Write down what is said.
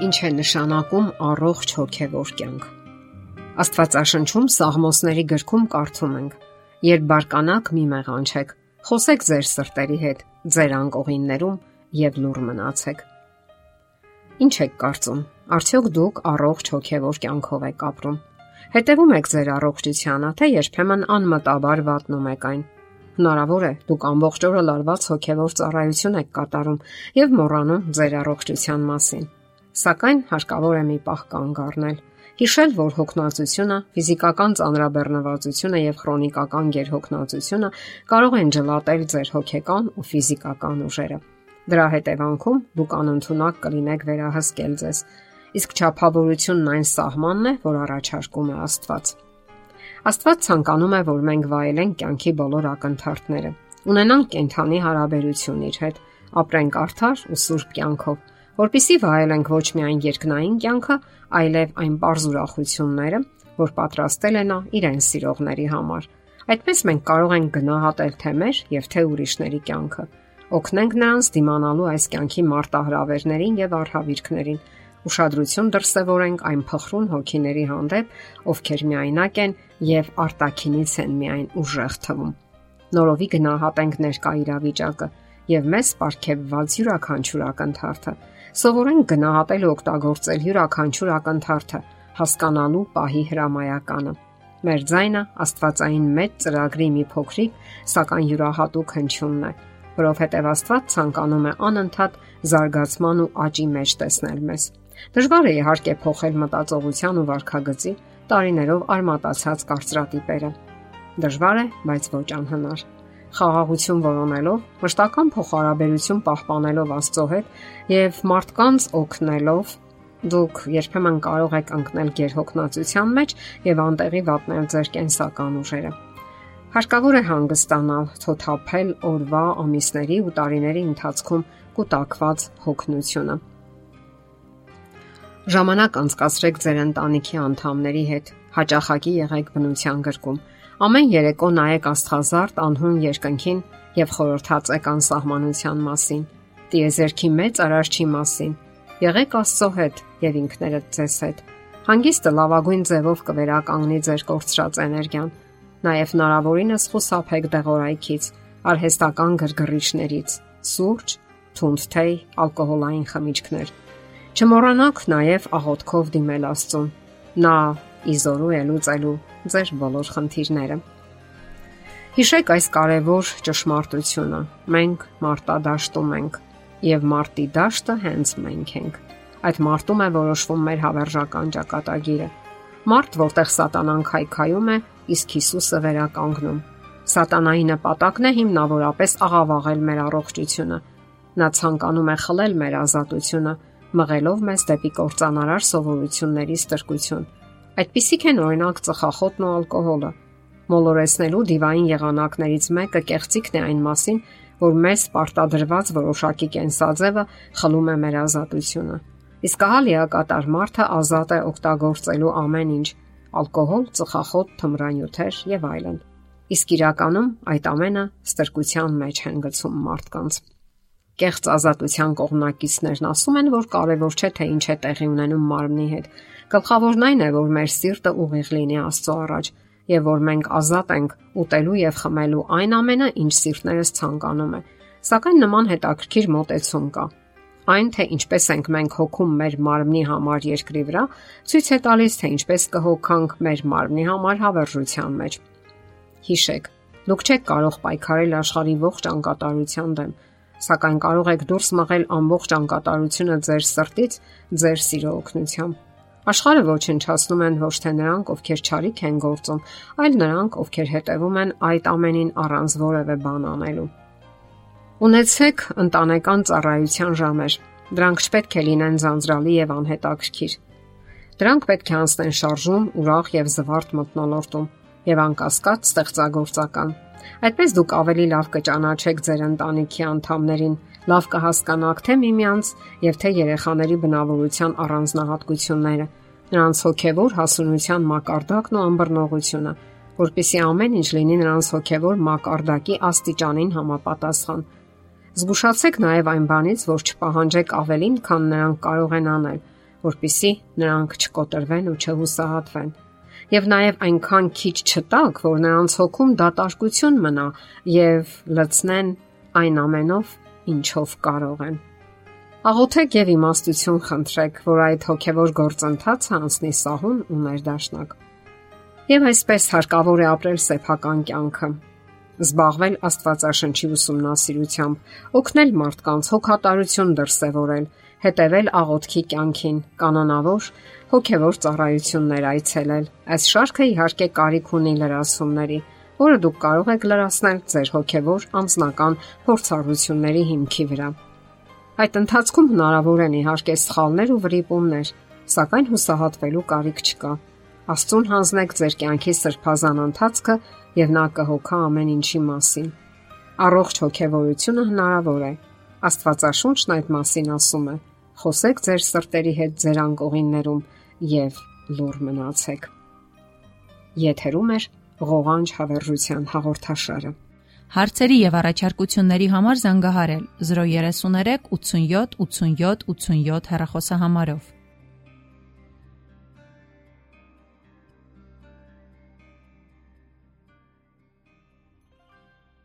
Ինչ է նշանակում առողջ հոգևոր կյանք։ Աստվածաշնչում Սաղմոսների գրքում կարդում ենք. Երբ բարկանաք մի մեղանչեք, խոսեք ձեր սրտերի հետ, ձեր անկողիններում եւ լուր մնացեք։ Ինչ եք կարծում, արդյոք դուք առողջ հոգևոր կյանքով եք ապրում։ Հետևում եք ձեր առողջությանը, թե երբեմն անմտաբար վատնում եք այն։ Հնարավոր է դուք ամբողջ օրը լարված հոգևոր ծառայություն եք կատարում եւ մոռանում ձեր առողջության մասին Սակայն հարկավոր է մի պահ կանգ առնել, հիշել, որ հոգնածությունը, ֆիզիկական ծանրաբեռնվածությունը եւ քրոնիկական գերհոգնածությունը կարող են ջլատել ձեր հոգեկան ու ֆիզիկական ուժերը։ Դրա հետևանքում դուք անընդունակ կլինեք վերահսկել ձեզ, իսկ ճափավորությունն այն սահմանն է, որ առաջարկում է Աստված։ Աստված ցանկանում է, որ մենք վայելենք կյանքի բոլոր ակնթարթները, ունենանք կենթանի հարաբերություն իր հետ, ապրենք արդար ու սուրբ կյանքով որpիսի վայելենք ոչ միայն երկնային կյանքը, այլև այն པարզ ուրախությունները, որ պատրաստել է նա իրեն սիրողների համար։ Այդպես մենք կարող ենք գնահատել թե մեր եւ թե ուրիշների կյանքը։ Օգնենք նրանց դիմանալու այս կյանքի մարտահրավերներին եւ արհավիրքներին։ Ուշադրություն դրսևորենք այն փխրուն հոգիների հանդեպ, ովքեր միայնակ են եւ արտակինից են միայն ուժեղ թվում։ Նորովի գնահատենք ներկա իրավիճակը եւ մեզ ապարգևված յուրաքանչյուր ակնթարթը Սովորենք գնահատել ու օգտագործել յուրաքանչյուր ակնթարթը, հասկանալու պահի հրամայականը։ Մեր ձայնը Աստվածային մեծ ծրագրի մի փոքրիկ, սակայն յուրահատուկ հնչյունն է, որովհետև Աստված ցանկանում է անընդհատ զարգացման ու աճի մեջ տեսնել մեզ։ Դժվար է իհարկե փոխել մտածողության ու վարքագծի տարիներով արմատացած կարծրատիպերը։ Դժվար է, բայց ոչ անհնար խաղաղություն որոնելով, մշտական փոխհարաբերություն պահպանելով Աստծո հետ եւ մարդկանց օգնելով դուք երբեմն կարող եք ընկնել գերհոգնածության մեջ եւ անտեղի վատնել ձեր կենսական ուժերը։ Հարկավոր է հանգստանալ, թոթափել օրվա, ամիսների ու տարիների ընթացքում կուտակված հոգնությունը։ Ժամանակ անցկացրեք ձեր ընտանիքի անդամների հետ, հաճախակի եղեք բնության գրկում Ամեն երեկո նայեք աստղազարդ անհուն երկնքին եւ խորհրդացեք անսահմանության մասին։ Տիեզերքի մեծ արարչի մասին։ Եղեք Աստծո հետ եւ ինքներդ ձեզ հետ։ Հանգիստը լավագույն ձևով կվերականգնի ձեր կորցրած էներգիան։ Նաեւ հնարավորինս խուսափեք դեղորայքից, արհեստական գրգռիչներից, սուրճ, թունդ թեյ, ալկոհոլային խմիչքներ։ Չմոռանաք նաեւ աղոթքով դիմել Աստծուն։ Նա իզորու է լուծելու ձեր բոլոր խնդիրները։ Հիշեք այս կարևոր ճշմարտությունը։ Մենք մարտադաշտում ենք եւ մարտի դաշտը հենց մենք ենք։ Այդ մարտում է որոշվում մեր հավերժական ճակատագիրը։ Մարտ, որտեղ սատանան քայքայում է, իսկ Հիսուսը վերականգնում։ Սատանայի նպատակն է հիմնավորապես աղավաղել մեր առողջությունը։ Նա ցանկանում է խլել մեր ազատությունը, մղելով մեզ դեպի կործանարար սովորությունների ստրկություն Այդպիսիք են օրինակ ծխախոտն ու ալկոհոլը։ Մոլորեսնելու դիվային եղանակներից մեկը կեղծիքն է այն մասին, որ մեզ պարտադրված որոշակի կենսաձևը խլում է մեր ազատությունը։ Իսկ ահա լիակատար մարդը ազատ է օգտագործելու ամեն ինչ՝ ալկոհոլ, ծխախոտ, թմրանյութեր եւ այլն։ Իսկ իրականում այդ ամենը ստրկության մեջ են գցում մարդկանց։ Կեղծ ազատության կողմնակիցներն ասում են, որ կարևոր չէ թե ինչ է տեղի ունենում մարմնի հետ, Գլխավորն այն է, որ մեր սիրտը ուղիղ լինի Աստծո առաջ եւ որ մենք ազատ ենք ուտելու եւ խմելու այն ամենը, ինչ սիրտներս ցանկանում է։ Սակայն նման հետաքրքիր մոտեցում կա։ Այն թե ինչպես ենք մենք հոգում մեր մարմնի համար երկրի վրա, ցույց է տալիս թե ինչպես կհոգանք մեր մարմնի համար հավերժության մեջ։ Հիշեք, դուք չեք կարող պայքարել աշխարհի ողջ անկատարության դեմ, սակայն կարող եք դուրս մղել ամբողջ անկատարությունը ձեր սրտից, ձեր սիրո օգնությամբ։ Աշխարհը ոչնչացնում են ոչ թե նրանք, ովքեր ճարիք են գործում, այլ նրանք, ովքեր հետևում են այդ ամենին առանց որևէ բան անելու։ Ունեցեք ընտանեկան ծառայության ժամեր։ Դրանք չպետք է լինեն ձանձրալի եւ անհետաքրքիր։ Դրանք պետք է անցնեն շարժում, ուրախ եւ զվարթ մտնոլորտում եւ անկասկած ստեղծագործական։ Այդպես դուք ավելի լավ կճանաչեք ձեր ընտանիքի անդամներին, լավ կհասկանաք թե միմյանց եւ թե երեխաների բնավորության առանձնահատկությունները, նրանց հոգեվոր հասունության մակարդակն ու ըմբռնողությունը, որpիսի ամեն ինչ լինի նրանց հոգեվոր մակարդակի աստիճանին համապատասխան։ Զգուշացեք նաև այն բանից, որ չպահանջեք ավելին, քան նրանք կարող են անել, որpիսի նրանք չկոտրվեն ու չհուսահատվեն եւ նաեւ այնքան քիչ չտակ, որ նրանց հոգում դատարկություն մնա եւ լցնեն այն ամենով, ինչով կարող են։ Աղոթեք եւ իմաստություն խնդրեք, որ այդ հոգեվոր գործընթացը անցնի սահուն ու ներդաշնակ։ Եվ այսպես հարկավոր է ապրել սեփական կյանքը, զբաղվել Աստվածաշնչի ուսումնասիրությամբ, օգնել մարդկանց հոգատարություն դրսևորել, հետևել աղոթքի կյանքին, կանոնավոր հոգևոր ծառայություններ այցելել։ Այս շարքը իհարկե կարիք ունի լրացումների, որը դուք կարող եք լրացնել ձեր հոգևոր անձնական փորձառությունների հիմքի վրա։ Այդ ընթացքում հնարավոր են իհարկե սխալներ ու վրիպումներ, սակայն հուսահատվելու կարիք չկա։ Աստծուն հանձնեք ձեր կյանքի սրբազան ընթացքը եւ նա կհոգա ամեն ինչի մասին։ Առողջ հոգեվորությունը հնարավոր է։ Աստվածաշունչն այդ մասին ասում է. Խոսեք ձեր սրտերի հետ ձեր անկողիններում եւ լուր մնացեք։ Եթերում է ղողանջ հավերժության հաղորդաշարը։ Հարցերի եւ առաջարկությունների համար զանգահարել 033 87 87 87 հեռախոսահամարով։